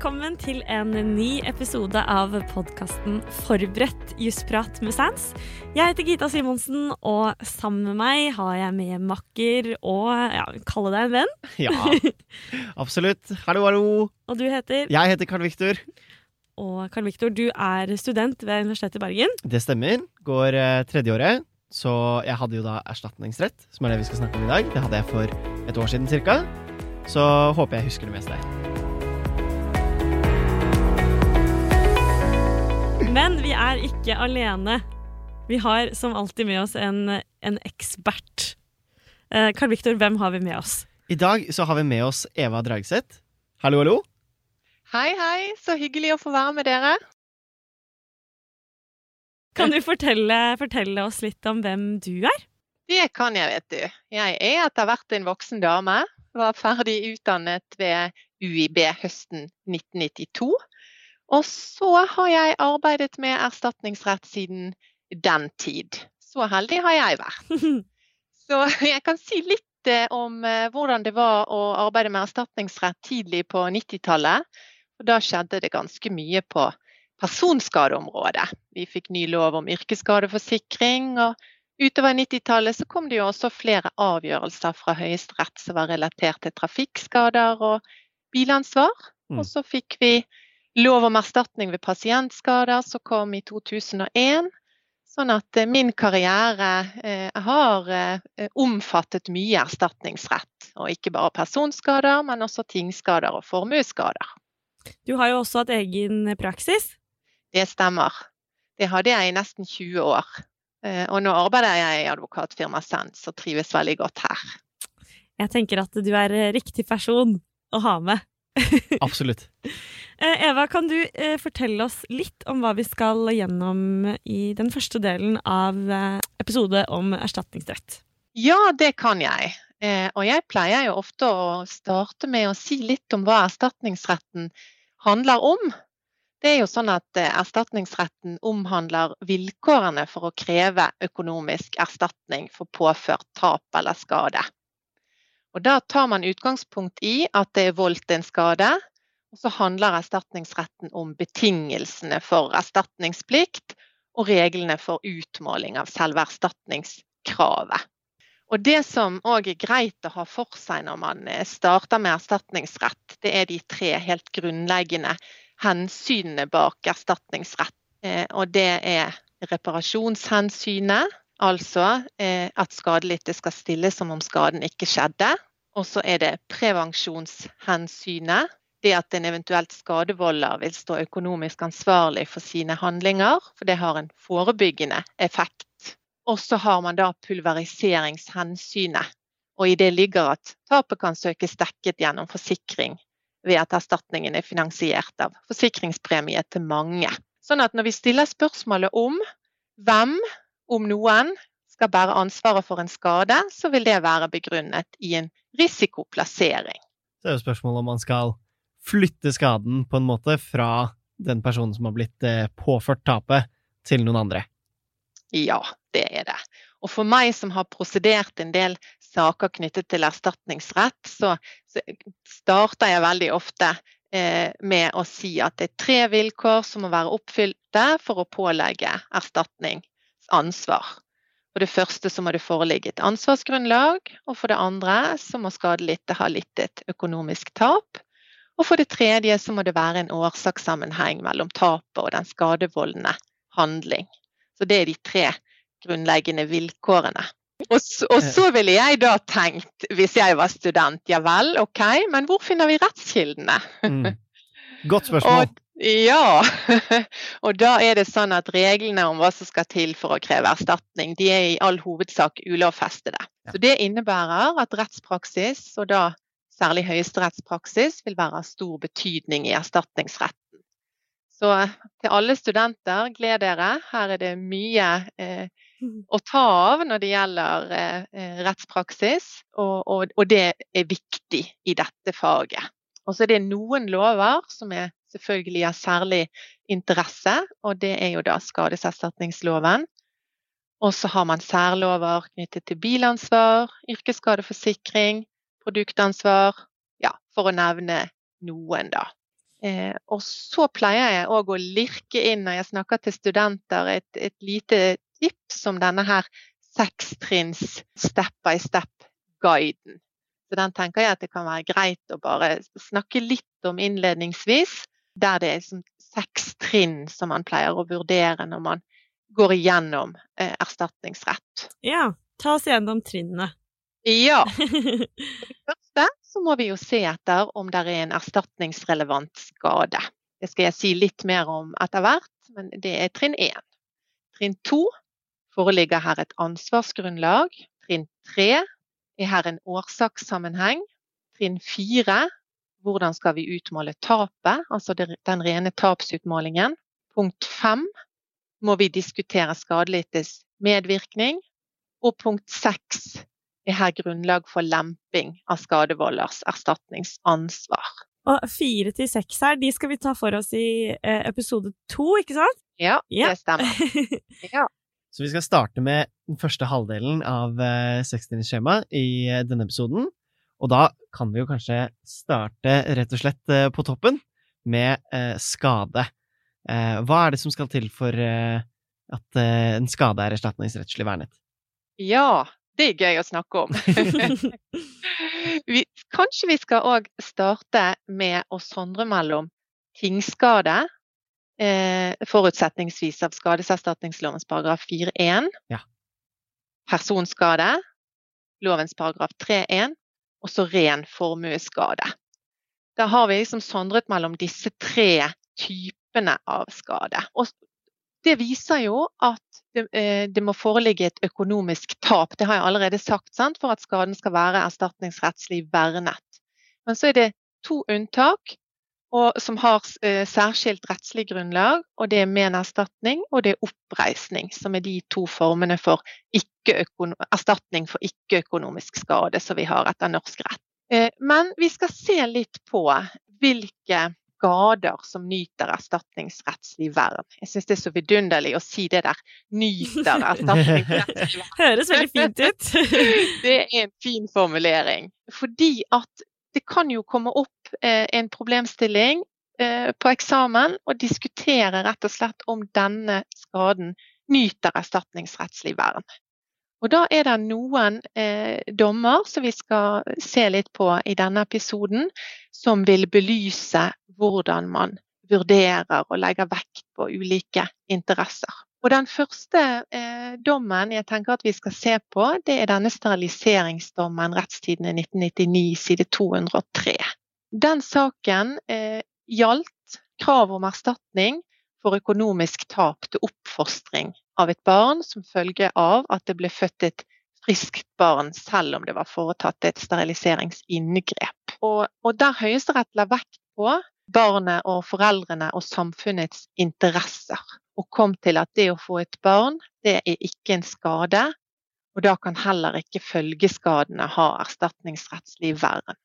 velkommen til en ny episode av podkasten Forberedt jusprat med Sans. Jeg heter Gita Simonsen, og sammen med meg har jeg med makker og ja, kalle deg en venn. Ja, absolutt. Hallo, hallo. Og du heter? Jeg heter Karl Viktor. Og Karl Viktor, du er student ved Universitetet i Bergen. Det stemmer. Går eh, tredjeåret. Så jeg hadde jo da erstatningsrett, som er det vi skal snakke om i dag. Det hadde jeg for et år siden cirka. Så håper jeg husker det meste. Men vi er ikke alene. Vi har som alltid med oss en, en ekspert. Eh, Karl Viktor, hvem har vi med oss? I dag så har vi med oss Eva Dragseth. Hallo, hallo. Hei, hei. Så hyggelig å få være med dere. Kan du fortelle, fortelle oss litt om hvem du er? Det kan jeg, vet du. Jeg er etter hvert en voksen dame. Var ferdig utdannet ved UiB høsten 1992. Og så har jeg arbeidet med erstatningsrett siden den tid. Så heldig har jeg vært. Så jeg kan si litt eh, om eh, hvordan det var å arbeide med erstatningsrett tidlig på 90-tallet. Da skjedde det ganske mye på personskadeområdet. Vi fikk ny lov om yrkesskadeforsikring, og utover 90-tallet så kom det jo også flere avgjørelser fra Høyesterett som var relatert til trafikkskader og bilansvar. Og så fikk vi lov om erstatning ved pasientskader som kom i 2001. Sånn at eh, min karriere eh, har eh, omfattet mye erstatningsrett. Og ikke bare personskader, men også tingskader og formuesskader. Du har jo også hatt egen praksis. Det stemmer. Det hadde jeg i nesten 20 år. Eh, og nå arbeider jeg i advokatfirmaet Sens og trives veldig godt her. Jeg tenker at du er eh, riktig person å ha med. Absolutt. Eh, Eva, kan du eh, fortelle oss litt om hva vi skal gjennom i den første delen av eh, episode om erstatningsrett? Ja, det kan jeg. Eh, og jeg pleier jo ofte å starte med å si litt om hva erstatningsretten handler om. Det er jo sånn at erstatningsretten omhandler vilkårene for å kreve økonomisk erstatning for påført tap eller skade. Og Da tar man utgangspunkt i at det er voldt en skade, og så handler erstatningsretten om betingelsene for erstatningsplikt og reglene for utmåling av selve erstatningskravet. Og Det som òg er greit å ha for seg når man eh, starter med erstatningsrett, det er de tre helt grunnleggende hensynene bak erstatningsrett. Eh, Og det er reparasjonshensynet, altså eh, at skadelidte skal stille som om skaden ikke skjedde. Og så er det prevensjonshensynet, det at en eventuelt skadevolder vil stå økonomisk ansvarlig for sine handlinger, for det har en forebyggende effekt. Og så har man da pulveriseringshensynet, og i det ligger at tapet kan søkes dekket gjennom forsikring ved at erstatningen er finansiert av forsikringspremie til mange. Sånn at når vi stiller spørsmålet om hvem, om noen, skal bære ansvaret for en skade, så vil det være begrunnet i en risikoplassering. Så er jo spørsmålet om man skal flytte skaden på en måte fra den personen som har blitt eh, påført tapet, til noen andre. Ja, det er det. Og for meg som har prosedert en del saker knyttet til erstatningsrett, så, så starter jeg veldig ofte eh, med å si at det er tre vilkår som må være oppfylte for å pålegge erstatningsansvar. For det første så må det foreligge et ansvarsgrunnlag, og for det andre så må skadelidte ha litt et økonomisk tap. Og for det tredje så må det være en årsakssammenheng mellom tapet og den skadevoldende handling. Så det er de tre grunnleggende vilkårene. Og så, og så ville jeg da tenkt, hvis jeg var student, ja vel, OK, men hvor finner vi rettskildene? Mm. Godt spørsmål. Og, ja. og da er det sånn at reglene om hva som skal til for å kreve erstatning, de er i all hovedsak ulovfestede. Så det innebærer at rettspraksis, og da særlig høyesterettspraksis, vil være av stor betydning i erstatningsretten. Så til alle studenter, gled dere. Her er det mye eh, å ta av når det gjelder eh, rettspraksis, og, og, og, det er viktig i dette faget. Og så er det noen lover som er selvfølgelig av særlig interesse, og det er jo da skadeserstatningsloven. Og så har man særlover knyttet til bilansvar, yrkesskadeforsikring, produktansvar, ja, for å nevne noen, da. Eh, og så pleier jeg òg å lirke inn når jeg snakker til studenter, et, et lite tips om denne her sekstrinns step by step-guiden. Så den tenker jeg at det kan være greit å bare snakke litt om innledningsvis. Der det er liksom seks trinn som man pleier å vurdere når man går igjennom eh, erstatningsrett. Ja, ta oss gjennom trinnene. Ja. For det første så må vi jo se etter om det er en erstatningsrelevant skade. Det skal jeg si litt mer om etter hvert, men det er trinn én. Trinn to foreligger her et ansvarsgrunnlag. Trinn tre er her en årsakssammenheng. Trinn fire hvordan skal vi utmåle tapet, altså den rene tapsutmålingen. Punkt fem må vi diskutere skadelidtes medvirkning. Og punkt seks er her grunnlag for lemping av skadevolders erstatningsansvar. Og fire til seks her, de skal vi ta for oss i eh, episode to, ikke sant? Ja, ja. det stemmer. Ja. Så vi skal starte med den første halvdelen av eh, sekstimersskjemaet i eh, denne episoden. Og da kan vi jo kanskje starte rett og slett eh, på toppen med eh, skade. Eh, hva er det som skal til for at en skade er erstatningsrettslig vernet? Ja, det er gøy å snakke om. vi, kanskje vi skal òg starte med å sondre mellom tingskade, eh, forutsetningsvis av skadeserstatningslovens paragraf 4-1, ja. personskade, lovens paragraf 3-1 og så ren formuesskade. Da har vi liksom sondret mellom disse tre typene av skade. Og det viser jo at det, eh, det, må foreligge et økonomisk tap. Det har jeg allerede sagt, sant? for at skaden skal være erstatningsrettslig vernet. Men så er det to unntak og, som har eh, særskilt rettslig grunnlag. og Det er menerstatning og det er oppreisning, som er de to formene for erstatning for ikke-økonomisk skade som vi har etter norsk rett. Eh, men vi skal se litt på hvilke skader som nyter erstatningsrettslig vern. Jeg syns det er så vidunderlig å si det der. Nyter erstatningsrettslig vern. Høres veldig fint ut. det er en fin formulering. Fordi at det kan jo komme opp eh, en problemstilling eh, på eksamen og diskutere rett og slett om denne skaden nyter erstatningsrettslig vern. Og Da er det noen eh, dommer som vi skal se litt på i denne episoden, som vil belyse hvordan man vurderer og legger vekt på ulike interesser. Og Den første eh, dommen jeg tenker at vi skal se på, det er denne steriliseringsdommen rettstidene 1999 side 203. Den saken eh, gjaldt krav om erstatning for økonomisk tap til oppfostring av et barn som følge av at det ble født et friskt barn selv om det var foretatt et steriliseringsinngrep. Og, og der Høyesterett la vekt på barnet og foreldrene og samfunnets interesser og kom til at det å få et barn, det er ikke en skade. Og da kan heller ikke følgeskadene ha erstatningsrettslig vern.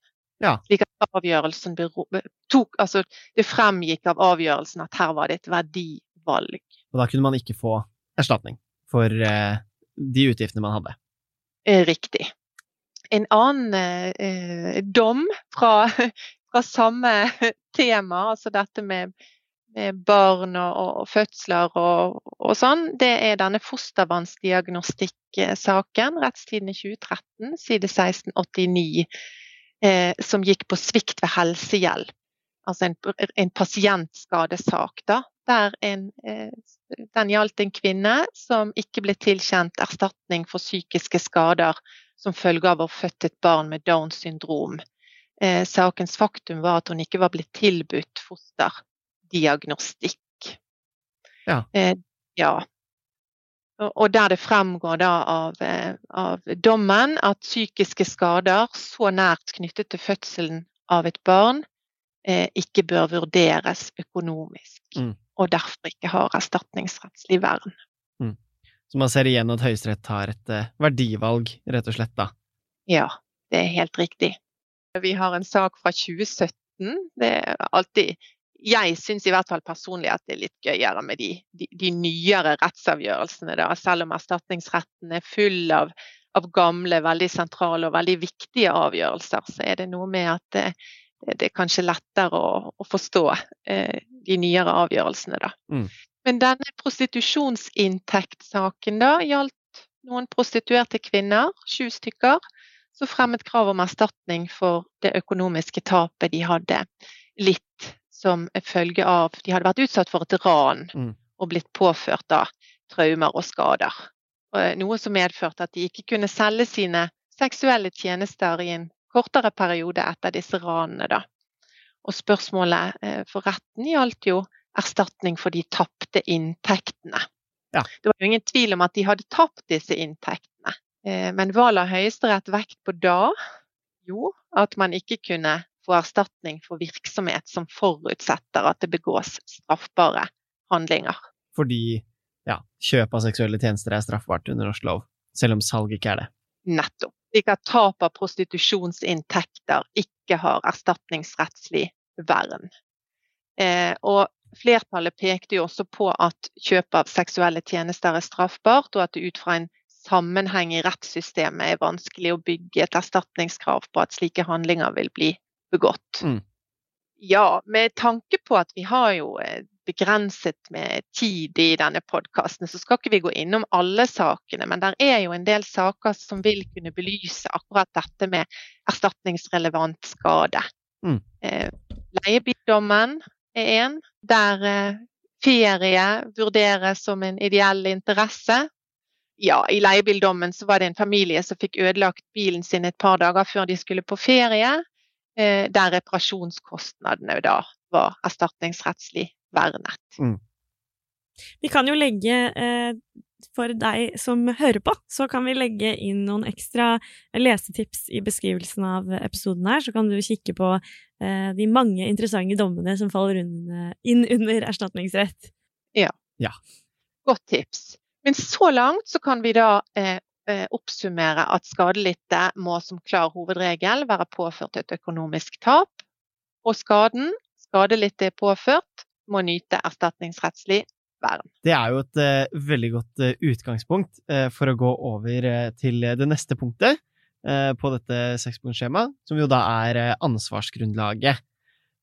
Ja. Slik avgjørelsen tok, altså Det fremgikk av avgjørelsen at her var det et verdivalg. Og da kunne man ikke få erstatning for eh, de utgiftene man hadde? Eh, riktig. En annen eh, dom fra, fra samme tema, altså dette med med barn og, og fødsler og, og, sånn, det er denne fostervannsdiagnostikksaken, rettstiden i 2013, side 1689, eh, som gikk på svikt ved helsehjelp. Altså en, en pasientskadesak, da. Der en, eh, den gjaldt en kvinne som ikke ble tilkjent erstatning for psykiske skader som følge av å ha født et barn med Downs syndrom. Eh, sakens faktum var at hun ikke var blitt tilbudt fosterdiagnostikk. Ja. Eh, ja. Og der det fremgår av, eh, av, dommen at psykiske skader så nært knyttet til fødselen av et barn eh, ikke bør vurderes økonomisk, mm. og derfor ikke har erstatningsrettslig vern. Mm. Så man ser igjen at Høyesterett tar et eh, verdivalg, rett og slett, da? Ja, det er helt riktig. Vi har en sak fra 2017. Det er alltid jeg syns i hvert fall personlig at det er litt gøyere med de, de, de nyere rettsavgjørelsene. Da. Selv om erstatningsretten er full av, av, gamle, veldig sentrale og veldig viktige avgjørelser, så er det noe med at det, det, er kanskje lettere å, å forstå eh, de nyere avgjørelsene, da. Mm. Men denne prostitusjonsinntektssaken da gjaldt noen prostituerte kvinner, sju stykker, som fremmet krav om erstatning for det økonomiske tapet de hadde litt som en følge av De hadde vært utsatt for et ran Mm. og blitt påført da traumer og skader. Noe som medførte at de ikke kunne selge sine seksuelle tjenester i en kortere periode etter disse ranene. Da. Og spørsmålet eh, for retten gjaldt jo erstatning for de tapte inntektene. Ja. Det var jo ingen tvil om at de hadde tapt disse inntektene. Eh, Men hva la Høyesterett vekt på da? Jo, at man ikke kunne få erstatning for virksomhet som forutsetter at det begås straffbare handlinger. Fordi ja, kjøp av seksuelle tjenester er straffbart under norsk lov, selv om salg ikke er det. Nettopp. Slik at tap av prostitusjonsinntekter ikke har erstatningsrettslig vern. Eh, og flertallet pekte jo også på at kjøp av seksuelle tjenester er straffbart, og at det ut fra en sammenheng i rettssystemet er vanskelig å bygge et erstatningskrav på at slike handlinger vil bli begått. Mm. Ja, med tanke på at vi har jo eh, begrenset med tid i denne podkasten, så skal ikke vi gå innom alle sakene. Men det er jo en del saker som vil kunne belyse akkurat dette med erstatningsrelevant skade. Mm. Eh, leiebildommen er en, der eh, ferie vurderes som en ideell interesse. Ja, i leiebildommen så var det en familie som fikk ødelagt bilen sin et par dager før de skulle på ferie der reparasjonskostnadene da var erstatningsrettslig vernet. Vi kan jo legge, eh, for deg som hører på, så kan vi legge inn noen ekstra lesetips i beskrivelsen av episoden her, så kan du kikke på eh, de mange interessante dommene som faller inn, inn under erstatningsrett. Ja, Godt tips. Men så langt så kan vi da eh, eh, oppsummere at skadelidte må som klar hovedregel være påført et økonomisk tap, og skaden skadelidte er påført, må nyte erstatningsrettslig vern. Det er jo et uh, veldig godt uh, utgangspunkt uh, for å gå over eh, til det neste punktet eh, på dette sekspunktskjemaet, som jo da er eh, ansvarsgrunnlaget.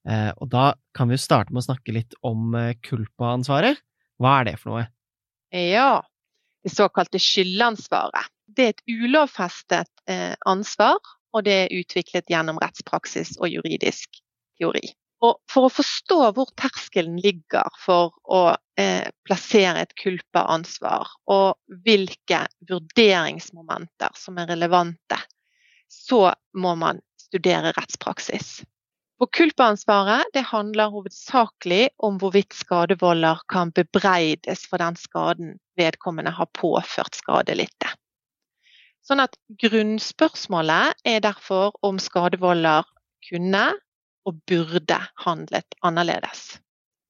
Eh, og da kan vi jo starte med å snakke litt om eh, culpa-ansvaret. Hva er det for noe? Ja, det såkalte skyldansvaret. Det er et ulovfestet eh, ansvar, og det er utviklet gjennom rettspraksis og juridisk teori. Og for å forstå hvor terskelen ligger for å eh, plassere et culpa-ansvar, og hvilke vurderingsmomenter som er relevante, så må man studere rettspraksis. For culpa-ansvaret det handler hovedsakelig om hvorvidt skadevolder kan bebreides for den skaden vedkommende har påført skadelidte. Sånn at grunnspørsmålet er derfor om skadevolder kunne og burde handlet annerledes.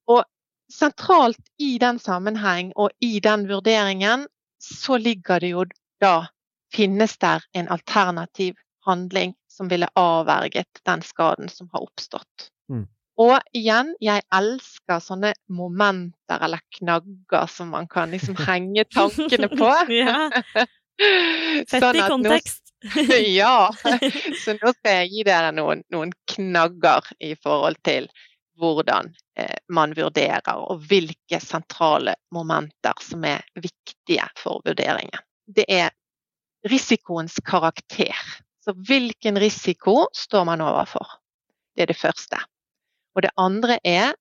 Og sentralt i den sammenheng og i den vurderingen så ligger det jo da finnes der en alternativ handling som ville avverget den skaden som har oppstått. Mm. Og igjen, jeg elsker sånne momenter eller knagger som man kan liksom henge tankene på. ja, Sett Sånn i kontekst. nå- ja, så nå skal jeg gi dere noen, noen knagger i forhold til hvordan eh, man vurderer, og hvilke sentrale momenter som er viktige for vurderingen. Det er risikoens karakter. Så hvilken risiko står man overfor? Det er det første. Og det andre er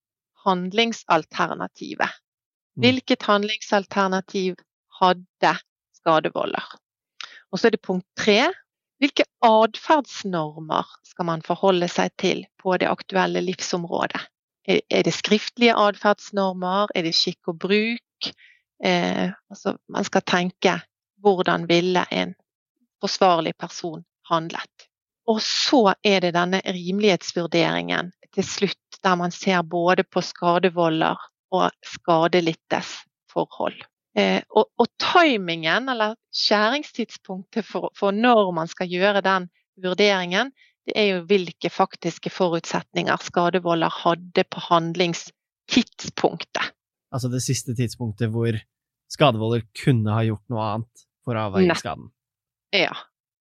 handlingsalternativet. Mm. Hvilket handlingsalternativ hadde skadevolder? Og så er det punkt tre. Hvilke atferdsnormer skal man forholde seg til på det aktuelle livsområdet? Er er det skriftlige atferdsnormer? Er det skikk og bruk? Eh, altså, man skal tenke hvordan ville en forsvarlig person handlet? Og så er det denne rimelighetsvurderingen til slutt, der man ser både på skadevolder og skadelittes forhold. Eh, og, og timingen, eller skjæringstidspunktet for, for når man skal gjøre den vurderingen, det er jo hvilke faktiske forutsetninger skadevolder hadde på handlingstidspunktet. Altså det siste tidspunktet hvor skadevolder kunne ha gjort noe annet for å avverge skaden. Ja,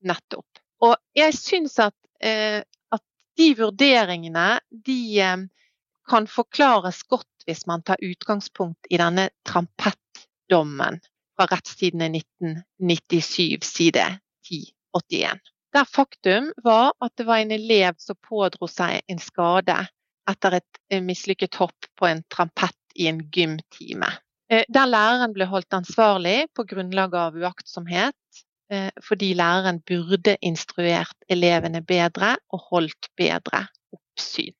nettopp. Og jeg syns at, eh, at de vurderingene de eh, kan forklares godt hvis man tar utgangspunkt i denne trampettdommen fra Rettstidene 1997, side 1081. Der faktum var at det var en elev som pådro seg en skade etter et mislykket hopp på en trampett i en gymtime. Eh, der læreren ble holdt ansvarlig på grunnlag av uaktsomhet, eh, fordi læreren burde instruert elevene bedre og holdt bedre oppsyn.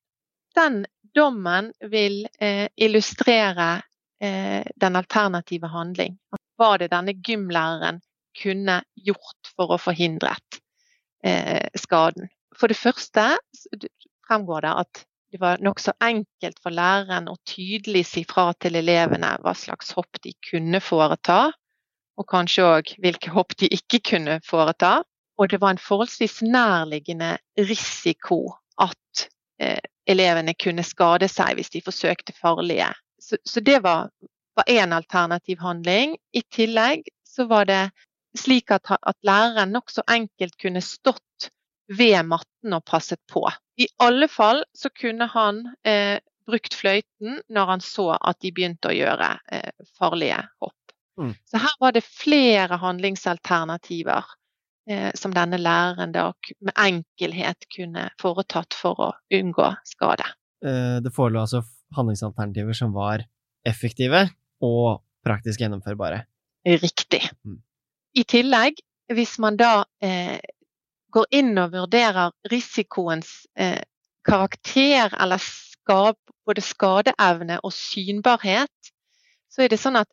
Den dommen vil eh, illustrere den alternative handling. Hva det denne gymlæreren kunne gjort for å forhindret skaden. For det første fremgår det at det var nokså enkelt for læreren å tydelig si fra til elevene hva slags hopp de kunne foreta, og kanskje òg hvilke hopp de ikke kunne foreta. Og det var en forholdsvis nærliggende risiko at eh, elevene kunne skade seg hvis de forsøkte farlige. Så, så det var én alternativ handling. I tillegg så var det slik at, at læreren nokså enkelt kunne stått ved matten og passet på. I alle fall så kunne han eh, brukt fløyten når han så at de begynte å gjøre eh, farlige hopp. Mm. Så her var det flere handlingsalternativer eh, som denne læreren da med enkelhet kunne foretatt for å unngå skade. Eh, det forelå altså handlingsalternativer som var effektive og praktisk gjennomførbare? Riktig. Mm. I tillegg, hvis man da eh, går inn og vurderer risikoens eh, karakter eller skap, både skadeevne og synbarhet, så er det sånn at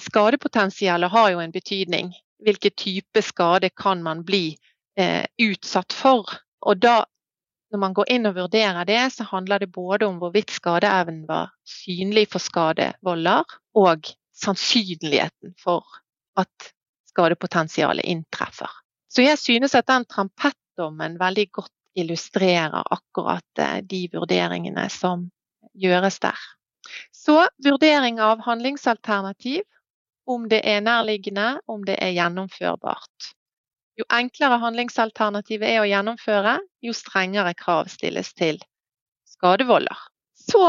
skadepotensialet har jo en betydning. Hvilken type skade kan man bli eh, utsatt for? Og da, når man går inn og vurderer det, så handler det både om hvorvidt skadeevnen var synlig for skadevolder, og sannsynligheten for at skadepotensialet inntreffer. Så jeg synes at den trampettdommen veldig godt illustrerer akkurat eh, de vurderingene som gjøres der. Så vurdering av handlingsalternativ, om det er nærliggende, om det er gjennomførbart. Jo enklere handlingsalternativet er å gjennomføre, jo strengere krav stilles til skadevolder. Så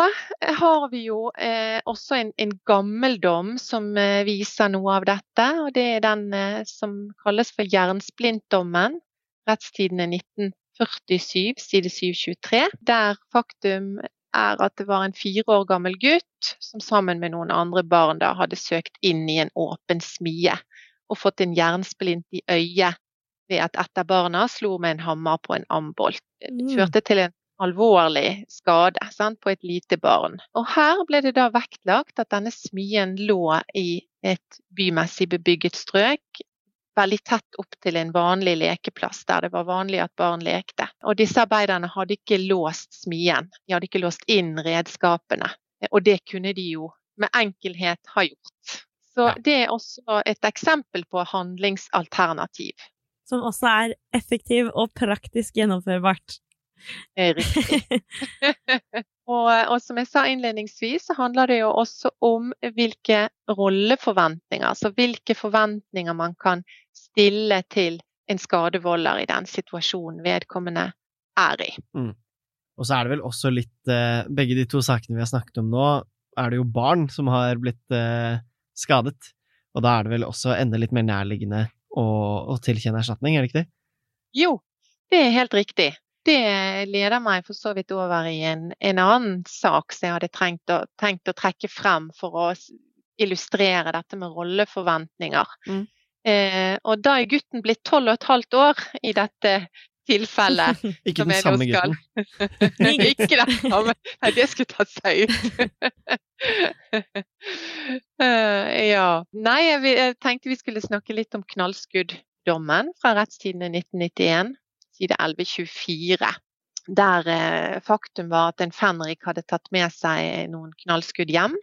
har vi jo eh, også en, en gammeldom som eh, viser noe av dette. og Det er den eh, som kalles for jernsplintdommen. Rettstidene 1947, side 723. Der faktum er at det var en fire år gammel gutt som sammen med noen andre barn da hadde søkt inn i en åpen smie og fått en jernsplint i øyet ved at et av barna slo med en hammer på en ambolt. Det mm. førte til en alvorlig skade sant, på et lite barn. Og her ble det da vektlagt at denne smien lå i et bymessig bebygget strøk veldig tett opp til en vanlig lekeplass der det var vanlig at barn lekte. Og disse arbeiderne hadde ikke låst smien, de hadde ikke låst inn redskapene. Og det kunne de jo med enkelhet ha gjort. Så det er også et eksempel på handlingsalternativ. Som også er effektiv og praktisk gjennomførbart. Riktig. og, og, som jeg sa innledningsvis, så handler det jo også om hvilke rolleforventninger, altså hvilke forventninger man kan stille til en skadevolder i den situasjonen vedkommende er i. Mm. Og så er det vel også litt eh, Begge de to sakene vi har snakket om nå, er det jo barn som har blitt eh, skadet. Og da er det vel også enda litt mer nærliggende å, å tilkjenne erstatning, er det ikke det? Jo, det er helt riktig. Det leder meg for så vidt over i en, en annen sak som jeg hadde tenkt å, tenkt å, trekke frem for å illustrere dette med rolleforventninger. Mm. Eh, og da er gutten blitt tolv og et halvt år i dette tilfellet. Ikke den samme gutten? ikke den samme. Nei, det skulle tatt seg ut. uh, ja. Nei, jeg, jeg, tenkte vi skulle snakke litt om knallskuddommen fra rettstidene 1991 side 1124. Der eh, faktum var at en fenrik hadde tatt med seg noen knallskudd hjem,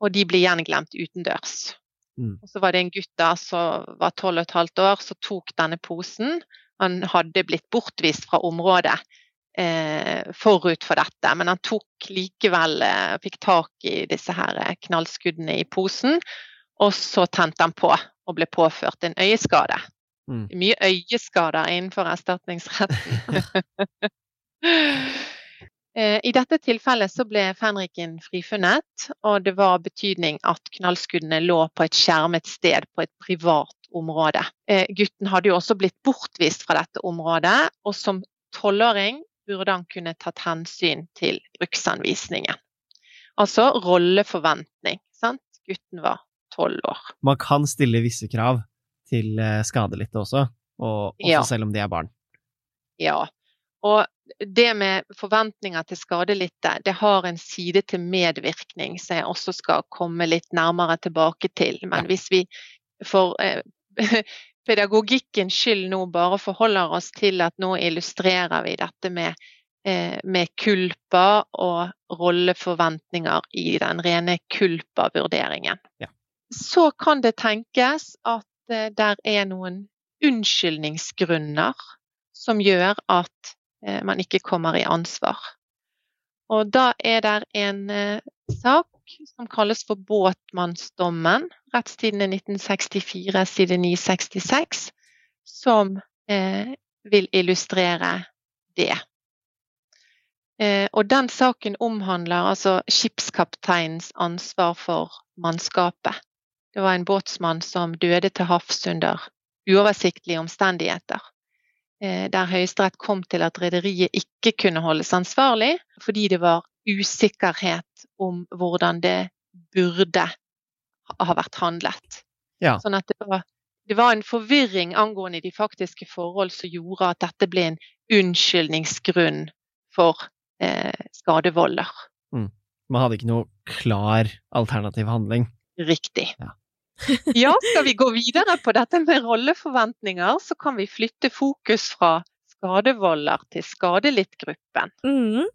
og de ble gjenglemt utendørs. Mm. Og så var det en gutt da som var tolv og et halvt år, som tok denne posen. Han hadde blitt bortvist fra området eh, forut for dette, men han tok likevel eh, Fikk tak i disse her eh, knallskuddene i posen, og så tente han på og ble påført en øyeskade. Mm. Mye øyeskader innenfor erstatningsretten. Eh, I dette tilfellet så ble fenriken frifunnet, og det var betydning at knallskuddene lå på et skjermet sted på et privat område. Eh, gutten hadde jo også blitt bortvist fra dette området, og som tolvåring burde han kunne tatt hensyn til bruksanvisningen. Altså rolleforventning. Sant? Gutten var tolv år. Man kan stille visse krav til eh, skadelidte også, og også Ja. selv om de er barn. Ja. Og det med forventninger til skadelidte, det har en side til medvirkning som jeg også skal komme litt nærmere tilbake til. Men hvis vi for eh, pedagogikkens skyld nå bare forholder oss til at nå illustrerer vi dette med, eh, med kulpa og rolleforventninger i den rene kulpa-vurderingen. Ja. Så kan det tenkes at eh, der er noen unnskyldningsgrunner som gjør at eh, man ikke kommer i ansvar. Og da er det en eh, sak som kalles for båtmannsdommen, rettstiden er 1964 side 966, som vil illustrere det. Og den saken omhandler altså skipskapteinens ansvar for mannskapet. Det var en båtsmann som døde til havs under uoversiktlige omstendigheter. Eh, der Høyesterett kom til at rederiet ikke kunne holdes ansvarlig fordi det var usikkerhet om hvordan det burde ha vært handlet. Ja. Sånn at det var, det var en forvirring angående de faktiske forhold som gjorde at dette ble en unnskyldningsgrunn for eh, skadevolder. Man hadde ikke noe klar alternativ handling. Riktig. Ja. Ja, skal vi gå videre på dette med rolleforventninger, så kan vi flytte fokus fra skadevolder til skadelittgruppen. Mm.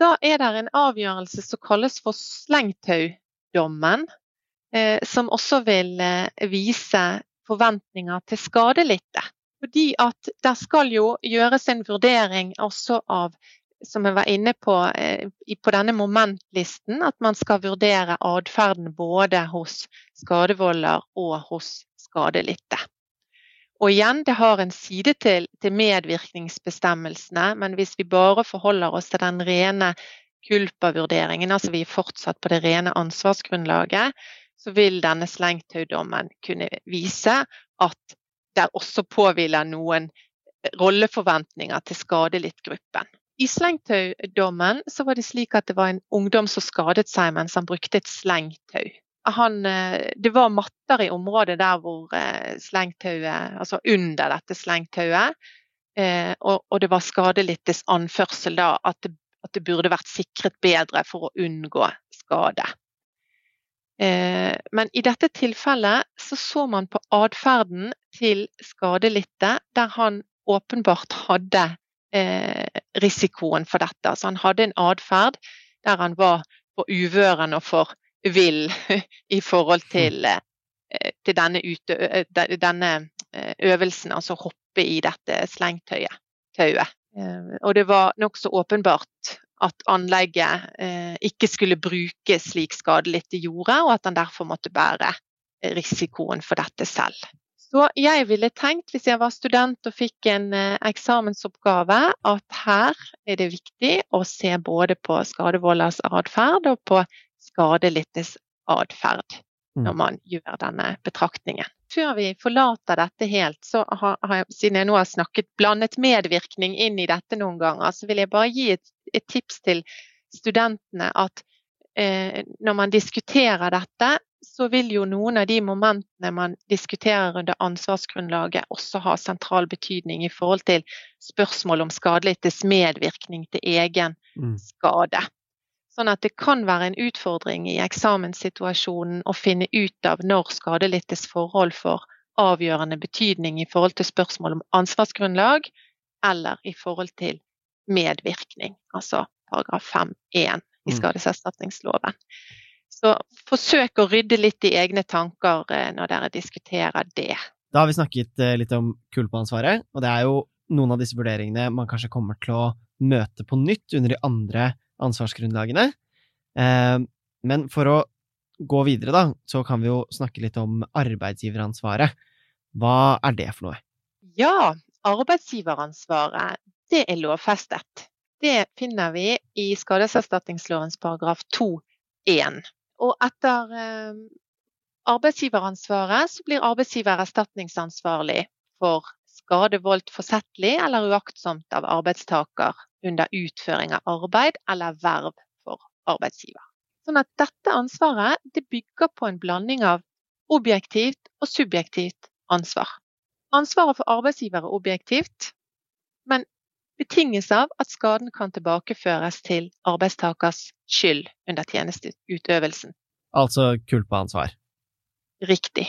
Da er det en avgjørelse som kalles for slengtaudommen, eh, som også vil eh, vise forventninger til skadelidte. Fordi at det skal jo gjøres en vurdering også av som jeg var inne på eh, på denne momentlisten, at man skal vurdere atferden både hos skadevolder og hos skadelidte. Og igjen, det har en side til, til medvirkningsbestemmelsene, men hvis vi bare forholder oss til den rene kulpavurderingen, altså vi er fortsatt på det rene ansvarsgrunnlaget, så vil denne slengtaudommen kunne vise at det også påhviler noen rolleforventninger til skadelidtgruppen. I slengtaudommen så var det slik at det var en ungdom som skadet seg mens han brukte et slengtau. Han, eh, det var matter i området der hvor eh, slengtauet, altså under dette slengtauet, eh, og, og det var skadelidtes anførsel da at det, at det burde vært sikret bedre for å unngå skade. Men i dette tilfellet så så man på atferden til skadelidte, der han åpenbart hadde risikoen for dette. Så han hadde en atferd der han var for uvøren og for vill i forhold til, eh, til denne, utø eh, denne eh, øvelsen, altså hoppe i dette. Eh, Og det var nokså åpenbart at anlegget ikke skulle brukes slik skadelidte gjorde, og at han derfor måtte bære risikoen for dette selv. Så jeg ville tenkt, hvis jeg var student og fikk en eh, eksamensoppgave, at her er det viktig å se både på skadevolders atferd og på skadelittes atferd Mm. når man gjør denne betraktningen. Før vi forlater dette helt, så har, har siden jeg nå har snakket blandet medvirkning inn i dette noen ganger, så vil jeg bare gi et, et tips til studentene at eh, når man diskuterer dette, så vil jo noen av de momentene man diskuterer under ansvarsgrunnlaget også ha sentral betydning i forhold til spørsmål om skadelidtes medvirkning til egen Mm. skade. Sånn at det kan være en utfordring i eksamenssituasjonen å finne ut av når skadelidtes forhold får avgjørende betydning i forhold til spørsmål om ansvarsgrunnlag, eller i forhold til medvirkning, altså paragraf 5-1 i Mm. skadeserstatningsloven. Så forsøk å rydde litt i egne tanker eh, når dere diskuterer det. Da har vi snakket eh, litt om culpa-ansvaret, og det er jo noen av disse vurderingene man kanskje kommer til å møte på nytt under de andre ansvarsgrunnlagene. Eh, Men for å gå videre, da, så kan vi jo snakke litt om arbeidsgiveransvaret. Hva er det for noe? Ja, arbeidsgiveransvaret, det er lovfestet. det finner vi i skadeserstatningslovens paragraf 2-1. Og etter eh, arbeidsgiveransvaret så blir arbeidsgiver erstatningsansvarlig for skade voldt forsettlig eller uaktsomt av arbeidstaker under utføring av arbeid eller verv for arbeidsgiver. Sånn at dette ansvaret det bygger på en blanding av objektivt og subjektivt ansvar. Ansvaret for arbeidsgiver er objektivt, men betinges av at skaden kan tilbakeføres til arbeidstakers skyld under tjenesteutøvelsen. Altså kulpaansvar. Riktig. Riktig.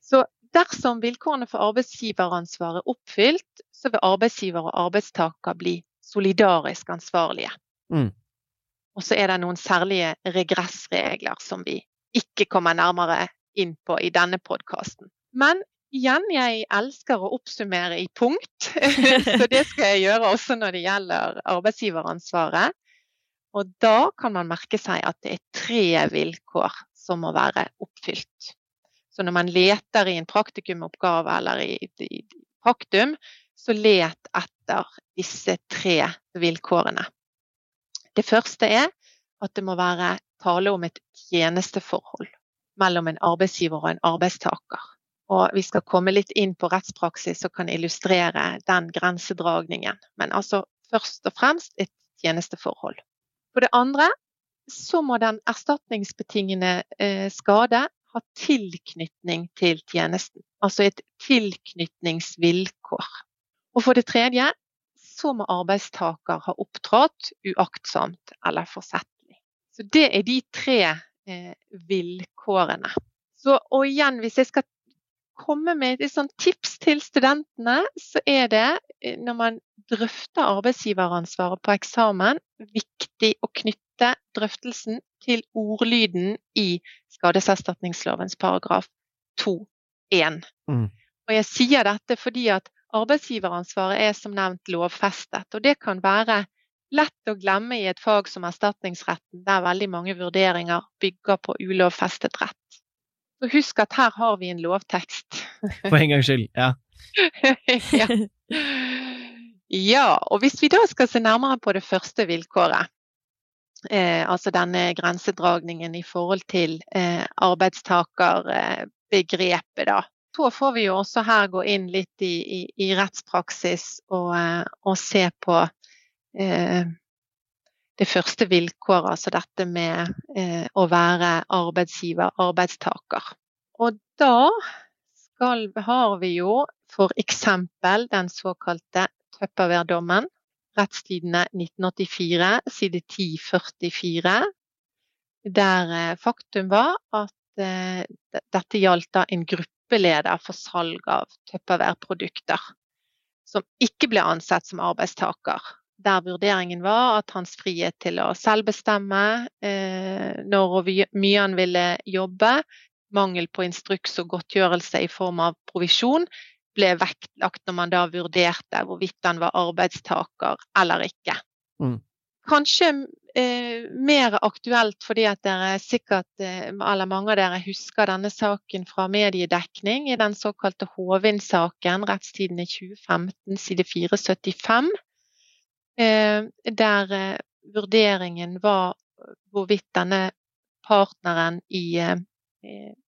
Så dersom vilkårene for arbeidsgiveransvar er oppfylt, så vil arbeidsgiver og arbeidstaker bli solidarisk ansvarlige. Mm. Og så er det noen særlige regressregler som vi ikke kommer nærmere inn på i denne podkasten. Men igjen, jeg elsker å oppsummere i punkt, så det skal jeg gjøre også når det gjelder arbeidsgiveransvaret. Og da kan man merke seg at det er tre vilkår som må være oppfylt. Så når man leter i en praktikumoppgave eller i, i praktum, så let etter disse tre vilkårene. Det første er at det må være tale om et tjenesteforhold mellom en arbeidsgiver og en arbeidstaker. Og vi skal komme litt inn på rettspraksis som kan illustrere den grensedragningen. Men altså først og fremst et tjenesteforhold. For det andre så må den erstatningsbetingende eh, skade ha tilknytning til tjenesten. Altså et tilknytningsvilkår. Og for det tredje så må arbeidstaker ha opptrådt uaktsomt eller forsettlig. Så det er de tre eh, vilkårene. Så, og igjen, hvis jeg skal komme med et sånt tips til studentene, så er det eh, når man drøfter arbeidsgiveransvaret på eksamen, viktig å knytte drøftelsen til ordlyden i skadeserstatningslovens paragraf 2-1. Mm. Og jeg sier dette fordi at arbeidsgiveransvaret er som nevnt lovfestet. Og det kan være lett å glemme i et fag som erstatningsretten, der veldig mange vurderinger bygger på ulovfestet rett. Så husk at her har vi en lovtekst. For en gangs skyld, ja. ja. ja. Og hvis vi da skal se nærmere på det første vilkåret, eh, altså denne grensedragningen i forhold til eh, arbeidstakerbegrepet, da. Så får vi jo også her gå inn litt i, i, i rettspraksis og, eh, og, se på eh, det første vilkåret, altså dette med eh, å være arbeidsgiver, arbeidstaker. Og da skal, har vi jo f.eks. den såkalte Tupperware-dommen, Rettstidene 1984, side 1044, der eh, faktum var at eh, dette gjaldt da en gruppeleder for salg av Tupperware-produkter, som ikke ble ansett som arbeidstaker der vurderingen var at hans frihet til å selv bestemme eh, når og mye han ville jobbe, mangel på instruks og godtgjørelse i form av provisjon, ble vektlagt når man da vurderte hvorvidt han var arbeidstaker eller ikke. Mm. Kanskje eh, mer aktuelt fordi at dere sikkert, eh, eller mange av dere husker denne saken fra mediedekning i den såkalte Hovin-saken, rettstiden i 2015, side 475. Eh, der eh, vurderingen var hvorvidt denne partneren i, eh,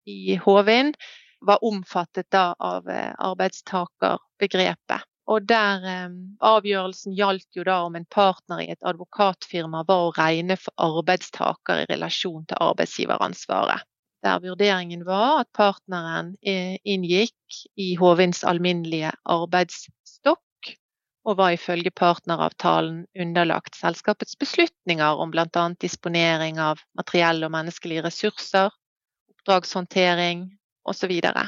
i Hovin var omfattet av arbeidstakerbegrepet. Og der avgjørelsen gjaldt jo da om en partner i et advokatfirma var å regne for arbeidstaker i relasjon til arbeidsgiveransvaret. Der vurderingen var at partneren inngikk i Hovins alminnelige arbeidsstokk og var ifølge partneravtalen underlagt selskapets beslutninger om bl.a. disponering av materielle og menneskelige ressurser, oppdragshåndtering osv. Og,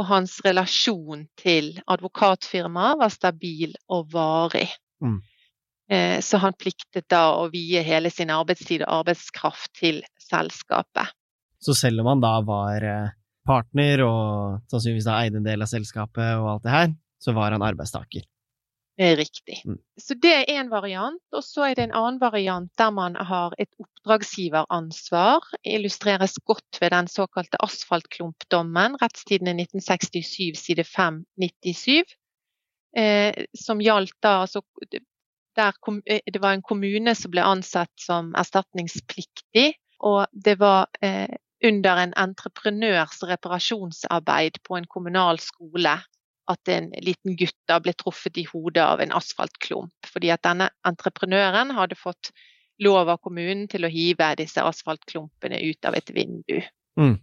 og hans relasjon til advokatfirmaet var stabil og varig. Mm. Eh, så han pliktet da å vie hele sin arbeidstid og arbeidskraft til selskapet. Så selv om han da var eh, partner og sannsynligvis da eide en del av selskapet og alt det her, så var han arbeidstaker? Riktig. Mm. Så det er én variant. Og så er det en annen variant der man har et oppdragsgiveransvar. Illustreres godt ved den såkalte asfaltklumpdommen, rettstidene 1967 side 597. Eh, som gjaldt da altså der eh, det var en kommune som ble ansatt som erstatningspliktig. Og det var eh, under en entreprenørs reparasjonsarbeid på en kommunal skole at en liten gutt da ble truffet i hodet av en asfaltklump. Fordi at denne entreprenøren hadde fått lov av kommunen til å hive disse asfaltklumpene ut av et vindu. Mm.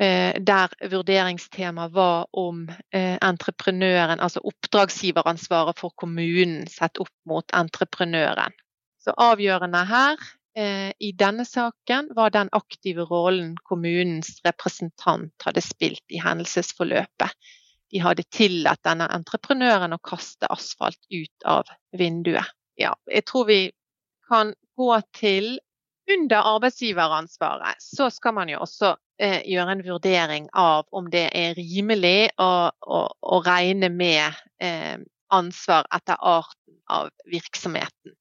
Eh, der vurderingstemaet var om eh, entreprenøren, altså oppdragsgiveransvaret for kommunen sett opp mot entreprenøren. Så avgjørende her eh, i denne saken var den aktive rollen kommunens representant hadde spilt i hendelsesforløpet. De hadde tillatt denne entreprenøren å kaste asfalt ut av vinduet. Ja, jeg tror vi kan gå til under arbeidsgiveransvaret så skal man jo også eh, gjøre en vurdering av om det er rimelig å, å, å regne med eh, ansvar etter arten av virksomheten.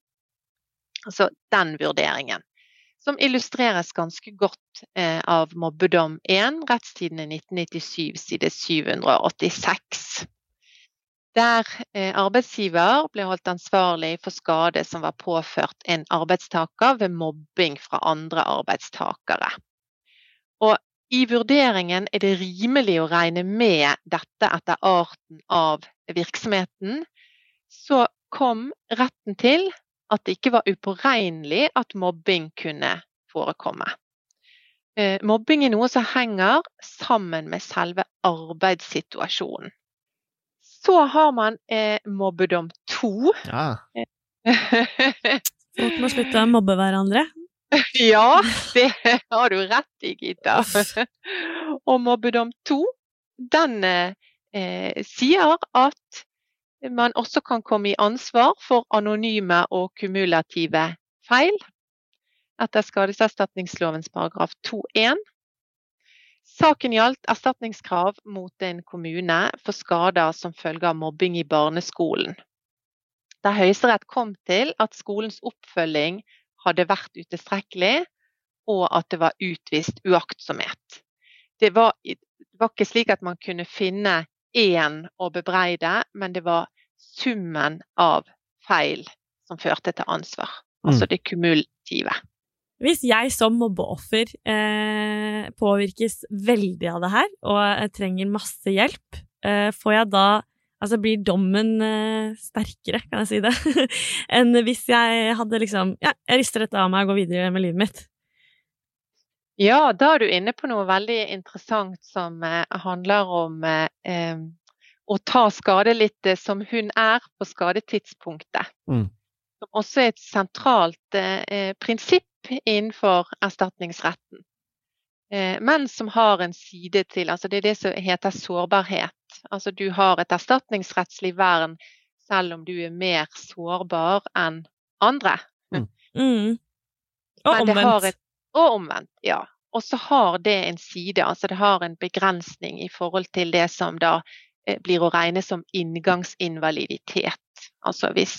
Altså den vurderingen. Som illustreres ganske godt eh, av Mobbedom 1, rettstidene 1997, side 786 der eh, arbeidsgiver ble holdt ansvarlig for skade som var påført en arbeidstaker ved mobbing fra andre arbeidstakere. Og i vurderingen er det rimelig å regne med dette etter arten av virksomheten. Så kom retten til at det ikke var upåregnelig at mobbing kunne forekomme. Eh, mobbing er noe som henger sammen med selve arbeidssituasjonen. Så har man eh, mobbedom to. Ja. Folk må slutte å mobbe hverandre. ja, det har du rett i, Gita. Og mobbedom to, den eh, sier at man også kan komme i ansvar for anonyme og kumulative feil etter skadeserstatningslovens paragraf 2-1. Saken gjaldt erstatningskrav mot en kommune for skader som følge av mobbing i barneskolen. Der Høyesterett kom til at skolens oppfølging hadde vært utilstrekkelig, og at det var utvist uaktsomhet. Det var, det var ikke slik at man kunne finne én å bebreide, men det var summen av feil som førte til ansvar. Altså mm. det kumulative. Hvis jeg som mobbeoffer eh, påvirkes veldig av det her, og jeg trenger masse hjelp, eh, får jeg da Altså blir dommen eh, sterkere, kan jeg si det, enn hvis jeg hadde liksom Ja, jeg rister dette av meg og går videre med livet mitt. Ja, da er du inne på noe veldig interessant som eh, handler om eh, å ta skade litt eh, som hun er på skadetidspunktet. Mm. Som også er et sentralt eh, prinsipp innenfor erstatningsretten. Eh, men som har en side til altså Det er det som heter sårbarhet. Altså du har et erstatningsrettslig vern selv om du er mer sårbar enn andre. Mm. Mm. Og omvendt. Et, og omvendt, ja. Og så har det en side, altså det har en begrensning i forhold til det som da blir å regne som inngangsinvaliditet. Altså hvis,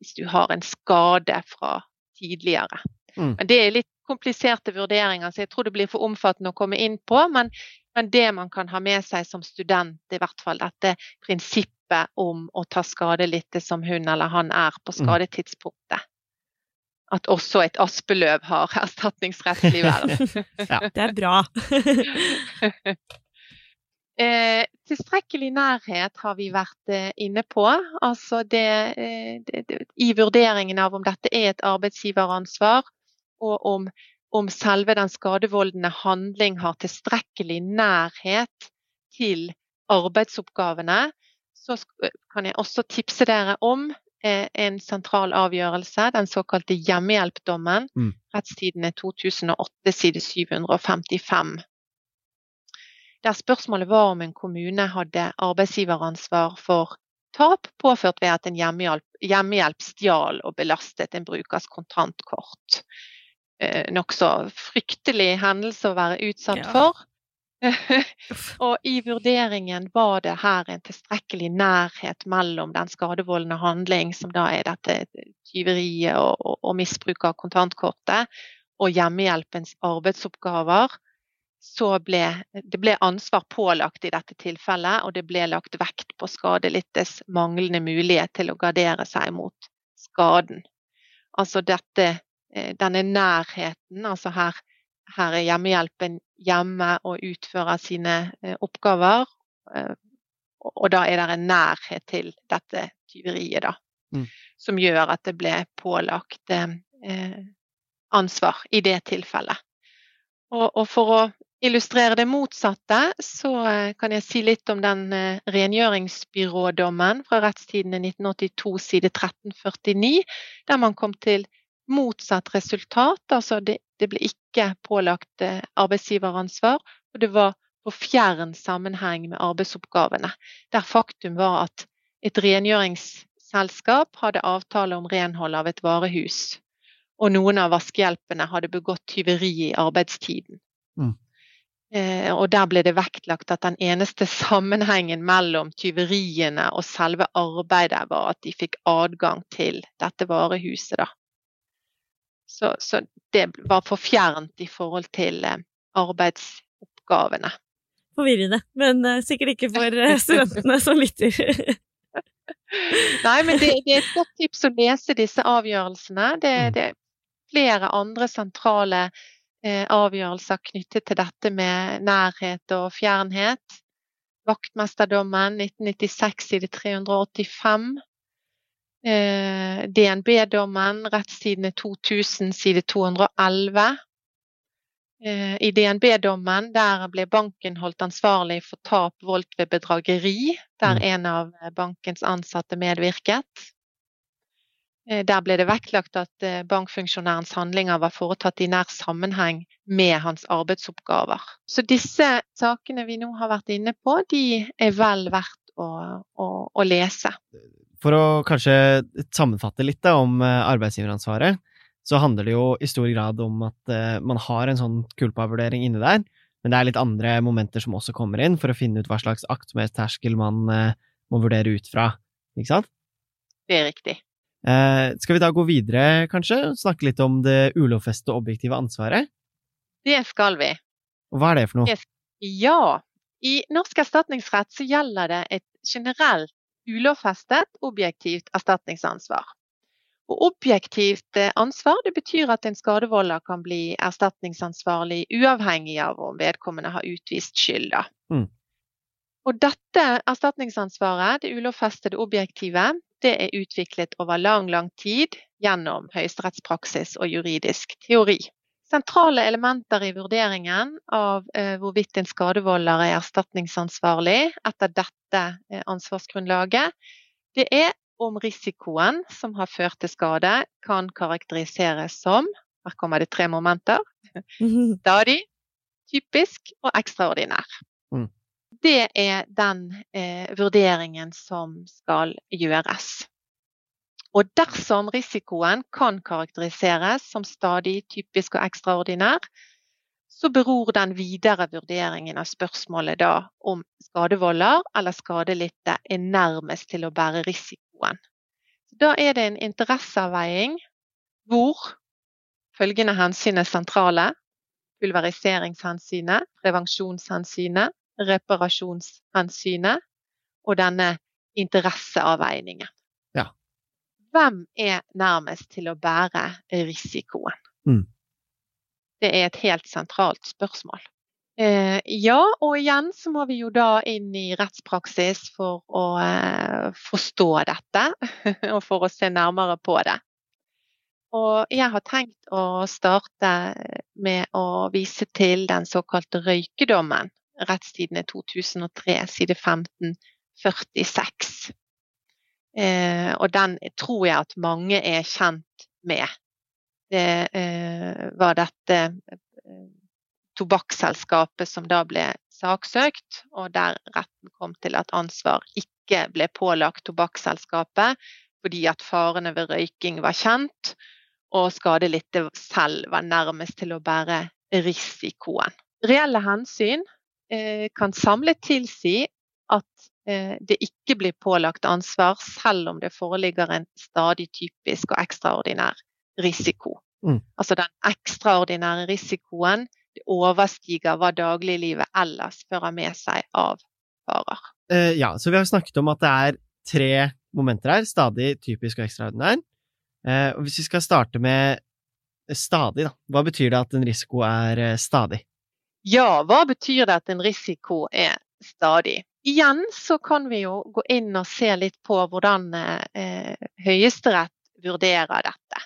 hvis du har en skade fra tidligere. Mm. Men det er litt kompliserte vurderinger, så jeg tror det blir for omfattende å komme inn på. Men, men, det man kan ha med seg som student, er i hvert fall dette prinsippet om å ta skade litt som hun eller han er på mm. skadetidspunktet. At også et aspeløv har erstatningsrettslig vern. ja, det er bra. Eh, tilstrekkelig nærhet har vi vært eh, inne på. Altså det, eh, det, det, I vurderingen av om dette er et arbeidsgiveransvar, og om, om selve den skadevoldende handling har tilstrekkelig nærhet til arbeidsoppgavene, så kan jeg også tipse dere om eh, en sentral avgjørelse, den såkalte hjemmehjelpdommen. Mm. Rettstidene 2008, side 755. Der spørsmålet var om en kommune hadde arbeidsgiveransvar for tap påført ved at en hjemmehjelp, hjemmehjelp stjal og belastet en brukers kontantkort eh, nokså fryktelig hendelse å være utsatt ja. for. og i vurderingen var det her en tilstrekkelig nærhet mellom den skadevoldende handling, som da er dette tyveriet og, og, og misbruk av kontantkortet, og hjemmehjelpens arbeidsoppgaver. Så ble det ble ansvar pålagt i dette tilfellet, og det ble lagt vekt på skadelidtes manglende mulighet til å gardere seg mot skaden. Altså dette, eh, denne nærheten. Altså her, her er hjemmehjelpen hjemme og utfører sine eh, oppgaver. Eh, og da er det en nærhet til dette tyveriet, da. Mm. Som gjør at det ble pålagt eh, ansvar i det tilfellet. Og, og, for å illustrere det motsatte, så eh, kan jeg si litt om den eh, rengjøringsbyrådommen fra rettstidene 1982 side 1349, der man kom til motsatt resultat. Altså det, det ble ikke pålagt eh, arbeidsgiveransvar, og det var på fjern sammenheng med arbeidsoppgavene. Der faktum var at et rengjøringsselskap hadde avtale om renhold av et varehus. Og noen av vaskehjelpene hadde begått tyveri i arbeidstiden. Mm. Eh, og der ble det vektlagt at den eneste sammenhengen mellom tyveriene og selve arbeidet var at de fikk adgang til dette varehuset. Da. Så, så det var for fjernt i forhold til eh, arbeidsoppgavene forvirrende, men uh, sikkert ikke for studentene som lytter. Nei, men det, det, er et godt tips å lese disse avgjørelsene. Det, mm. det er flere andre sentrale eh, avgjørelser knyttet til dette med nærhet og fjernhet. Vaktmesterdommen 1996 side 385. Eh, DNB-dommen, rettstidene 2000 side 211. Eh, I DNB-dommen der ble banken holdt ansvarlig for tap voldt ved bedrageri, der mm. en av eh, bankens ansatte medvirket. Eh, der ble det vektlagt at bankfunksjonærens handlinger var foretatt i nær sammenheng med hans arbeidsoppgaver. Så disse sakene vi nå har vært inne på, de er vel verdt å, å, å lese. For å kanskje sammenfatte litt da, om arbeidsgiveransvaret så handler det jo i stor grad om at man har en sånn kulpa-vurdering inne der, men det er litt andre momenter som også kommer inn for å finne ut hva slags aktsomhetsterskel man må vurdere ut fra, ikke sant? Det er riktig. Uh, skal vi da gå videre, kanskje, snakke litt om det ulovfeste objektive ansvaret? Det skal vi. Og hva er det for noe? Ja, i norsk erstatningsrett så gjelder det et generelt ulovfestet objektivt erstatningsansvar. Og objektivt eh, ansvar det betyr at en skadevolder kan bli erstatningsansvarlig uavhengig av om vedkommende har utvist skyld. Mm. Og dette erstatningsansvaret, det ulovfestede objektive, det er utviklet over lang, lang tid gjennom høyesterettspraksis og juridisk teori. Sentrale elementer i vurderingen av eh, hvorvidt en skadevolder er erstatningsansvarlig etter dette eh, ansvarsgrunnlaget, det er om risikoen som har ført til skade, kan karakteriseres som Her kommer det tre momenter. Stadig, typisk og ekstraordinær. Mm. Det er den eh, vurderingen som skal gjøres. Og dersom risikoen kan karakteriseres som stadig, typisk og ekstraordinær, så beror den videre vurderingen av spørsmålet da om skadevolder eller skadelidte er nærmest til å bære risikoen. Da er det en interesseavveiing hvor følgende hensyn er sentrale. Pulveriseringshensynet, prevensjonshensynet, reparasjonshensynet og denne interesseavveiningen. Ja. Hvem er nærmest til å bære risikoen? Mm. Det er et helt sentralt spørsmål. Eh, ja, og igjen så må vi jo da inn i rettspraksis for å eh, forstå dette, og for å se nærmere på det. Og jeg har tenkt å starte med å vise til den såkalte røykedommen, rettstidene 2003, side 1546. Eh, og den tror jeg at mange er kjent med det eh, var dette eh, tobakksselskapet som da ble saksøkt, og der retten kom til at ansvar ikke ble pålagt tobakksselskapet fordi at farene ved røyking var kjent, og skadelidte selv var nærmest til å bære risikoen. Reelle hensyn kan samlet tilsi at eh, det ikke blir pålagt ansvar selv om det foreligger en stadig typisk og ekstraordinær risiko. Mm. Altså den ekstraordinære risikoen det overstiger hva dagliglivet ellers fører med seg av farer. Uh, ja, så vi har snakket om at det er tre momenter her. Stadig, typisk og ekstraordinær. Uh, og hvis vi skal starte med stadig, da. Hva betyr det at en risiko er eh, stadig? Ja, hva betyr det at en risiko er stadig? Igjen så kan vi jo gå inn og se litt på hvordan eh, Høyesterett vurderer dette.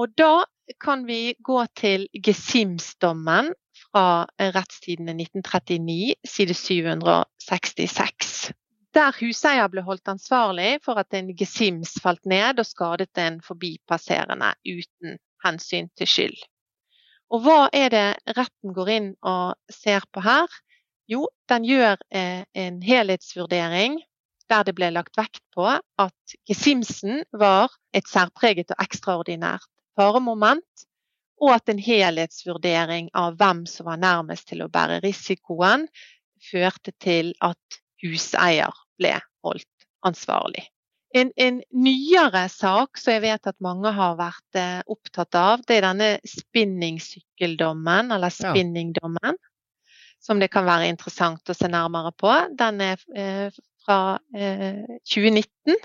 Og da kan vi gå til Gesims-dommen fra Rettstidene 1939, side 766. Der huseier ble holdt ansvarlig for at en gesims falt ned og skadet en forbipasserende uten hensyn til skyld. Og hva er det retten går inn og ser på her? Jo, den gjør eh, en helhetsvurdering der det ble lagt vekt på at gesimsen var et særpreget og ekstraordinært faremoment, og at en helhetsvurdering av hvem som var nærmest til å bære risikoen, førte til at huseier ble holdt ansvarlig. En, en, nyere sak som jeg vet at mange har vært eh, opptatt av, det er denne spinningsykkeldommen, eller spinningdommen. Som det kan være interessant å se nærmere på. Den er eh, fra eh, 2019.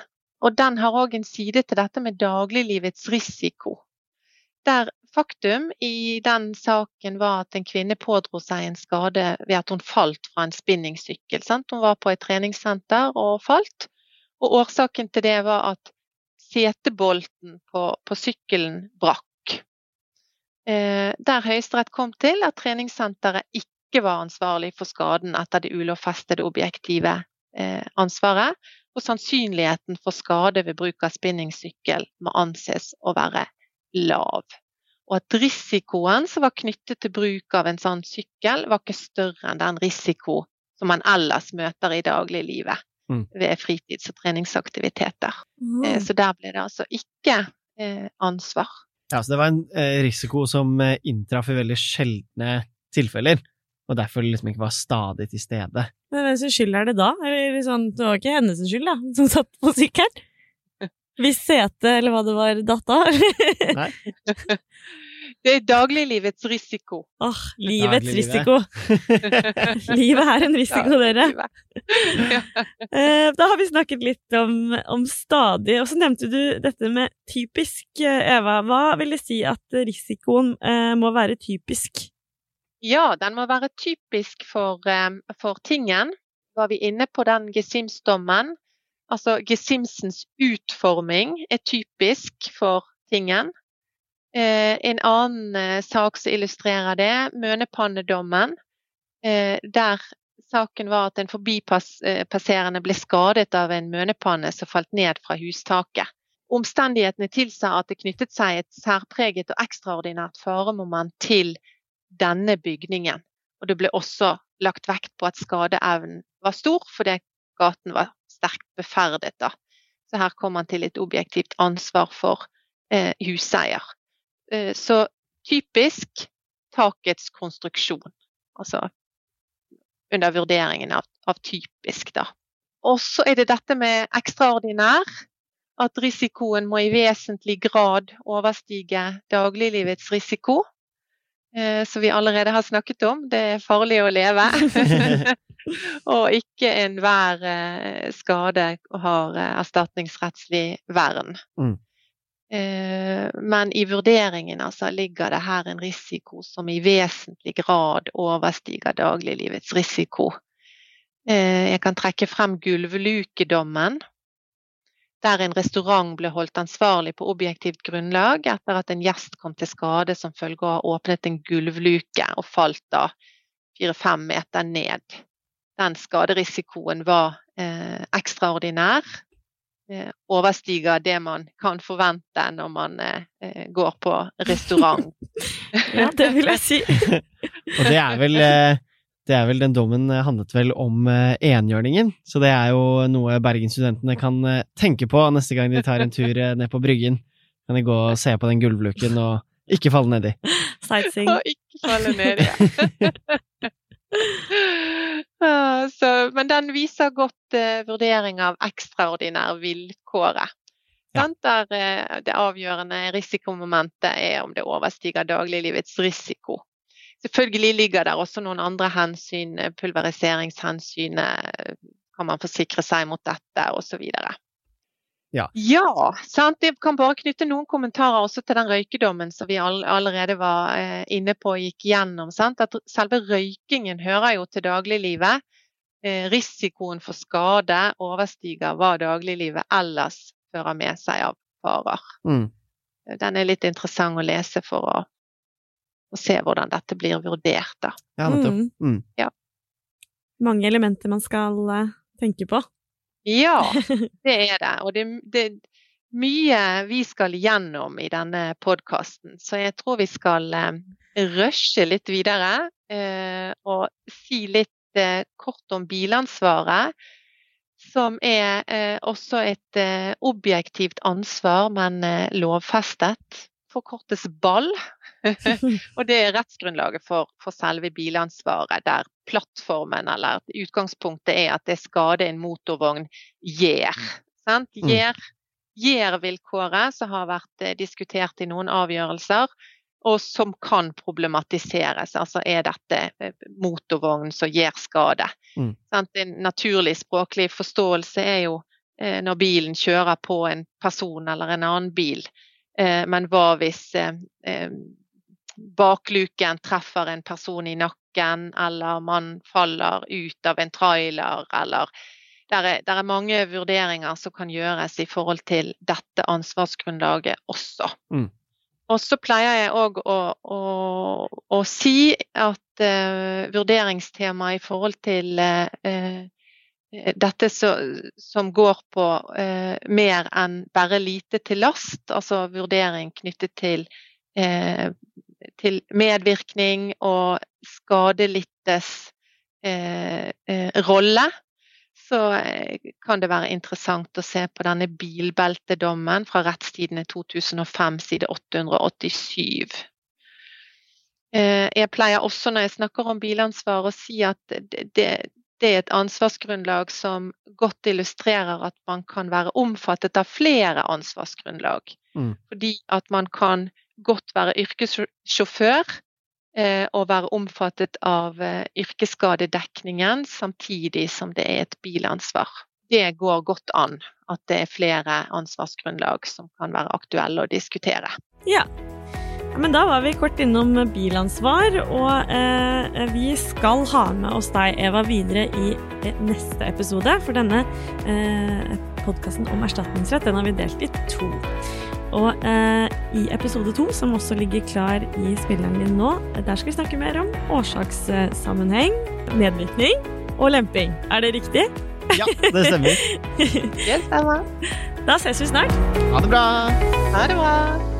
Og den har òg en side til dette med dagliglivets risiko. Der faktum i den saken var at en kvinne pådro seg en skade ved at hun falt fra en spinningsykkel. Sant? Hun var på et treningssenter og falt. Og årsaken til det var at setebolten på, på sykkelen brakk. Eh, der Høyesterett kom til at treningssenteret ikke var ansvarlig for skaden etter det ulovfestede objektive eh, ansvaret, og sannsynligheten for skade ved bruk av spinningsykkel må anses å være lav. Og at risikoen som var knyttet til bruk av en sånn sykkel, var ikke større enn den risiko som man ellers møter i dagliglivet mm. ved fritids- og treningsaktiviteter. Mm. Eh, så der ble det altså ikke eh, ansvar. Ja, Så det var en eh, risiko som inntraff i veldig sjeldne tilfeller, og derfor liksom ikke var stadig til stede. Men hvem sin skyld er det da? Eller sånn, det var ikke hennes skyld, da, som satt på sykkelen? Hvis setet, eller hva det var, datt av? Nei. Det er dagliglivets risiko. Åh, oh, livets risiko. Livet er en risiko, ja, dere. Eh, da har vi snakket litt om, om, stadig, og så nevnte du dette med typisk, eh, Eva. Hva vil det si at risikoen eh, må være typisk? Ja, den må være typisk for, eh, for tingen. Var vi inne på den gesimsdommen? Altså gesimsens utforming er typisk for tingen. Eh, en annen eh, sak som illustrerer det, Mønepannedommen, eh, der saken var at en forbipasserende ble skadet av en mønepanne som falt ned fra hustaket. Omstendighetene tilsa at det knyttet seg et særpreget og ekstraordinært faremoment til denne bygningen. Og det ble også lagt vekt på at skadeevnen var stor, fordi gaten var sterkt beferdet. Da. Så her kom man til et objektivt ansvar for eh, huseier. Eh, så typisk takets konstruksjon. Altså under vurderingen av, av typisk, da. Og så er det dette med ekstraordinær. At risikoen må i vesentlig grad overstige dagliglivets risiko. Eh, som vi allerede har snakket om. Det er farlig å leve. og ikke enhver eh, skade har erstatningsrettslig vern. Mm. Eh, men i vurderingen altså, ligger det her en risiko som i vesentlig grad overstiger dagliglivets risiko. Eh, jeg kan trekke frem gulvlukedommen, der en restaurant ble holdt ansvarlig på objektivt grunnlag etter at en gjest kom til skade som følge av å ha åpnet en gulvluke og falt da fire-fem meter ned. Den skaderisikoen var eh, ekstraordinær, overstiger det man kan forvente når man eh, går på restaurant. ja, det vil jeg si. og det er vel eh, det er vel Den dommen handlet vel om enhjørningen, så det er jo noe bergensstudentene kan tenke på neste gang de tar en tur ned på Bryggen. Kan de gå og se på den gulvluken og ikke falle nedi. Sightseeing. Og ikke falle nedi, ja. Ah, så, men den viser godt uh, vurdering av ekstraordinære vilkåret. Ja. Der uh, det avgjørende risikomomentet er om det overstiger dagliglivets risiko. Selvfølgelig ligger der også noen andre hensyn, eh, pulveriseringshensynet, kan man forsikre seg mot dette osv. Ja. Ja, sant. Jeg kan bare knytte noen kommentarer også til den røykedommen som vi all allerede var eh, inne på og gikk gjennom. Sant? At selve røykingen hører jo til dagliglivet. Eh, risikoen for skade overstiger hva dagliglivet ellers fører med seg av farer. Mm. Den er litt interessant å lese for å, å se hvordan dette blir vurdert. Da. Ja, nettopp. Mm. Ja. Mange elementer man skal eh, tenke på. Ja, det er det. Og det, det mye vi skal gjennom i denne podkasten. Så jeg tror vi skal eh, rushe litt videre eh, og si litt eh, kort om bilansvaret. Som er eh, også et eh, objektivt ansvar, men lovfestet. Forkortes BALL. og det er rettsgrunnlaget for, for selve bilansvaret, der plattformen eller utgangspunktet er at det skade en motorvogn gjør. Mm. Gjør Gjør-vilkåret som har vært eh, diskutert i noen avgjørelser, og som kan problematiseres. Altså er dette eh, motorvogn som gjør skade. Mm. Sant? En naturlig språklig forståelse er jo eh, når bilen kjører på en person eller en annen bil. Eh, men hva hvis eh, eh, bakluken treffer en person i nakken, eller man faller ut av en trailer, eller det er, er mange vurderinger som kan gjøres i forhold til dette ansvarsgrunnlaget også. Mm. Og så pleier jeg òg å, å, å, si at uh, vurderingstemaet i forhold til uh, dette så, som går på mer enn bare lite til last, altså vurdering knyttet til, til medvirkning og skadelidtes rolle, så kan det være interessant å se på denne bilbeltedommen fra rettstidene 2005, side 887. Jeg pleier også når jeg snakker om bilansvar å si at det, det er et ansvarsgrunnlag som godt illustrerer at man kan være omfattet av flere ansvarsgrunnlag. Mm. Fordi at man kan godt være yrkessjåfør og være omfattet av yrkesskadedekningen samtidig som det er et bilansvar. Det går godt an at det er flere ansvarsgrunnlag som kan være aktuelle å diskutere. Ja. men da var vi kort innom bilansvar, og eh, vi skal ha med oss deg, Eva, videre i neste episode. For denne eh, podkasten om erstatningsrett den har vi delt i to. Og eh, i episode to, som også ligger klar i spilleren din nå, der skal vi snakke mer om årsakssammenheng, medvirkning og lemping. Er det riktig? Ja, det stemmer. Det stemmer. Da ses vi snart. Ha det bra! Ha det bra.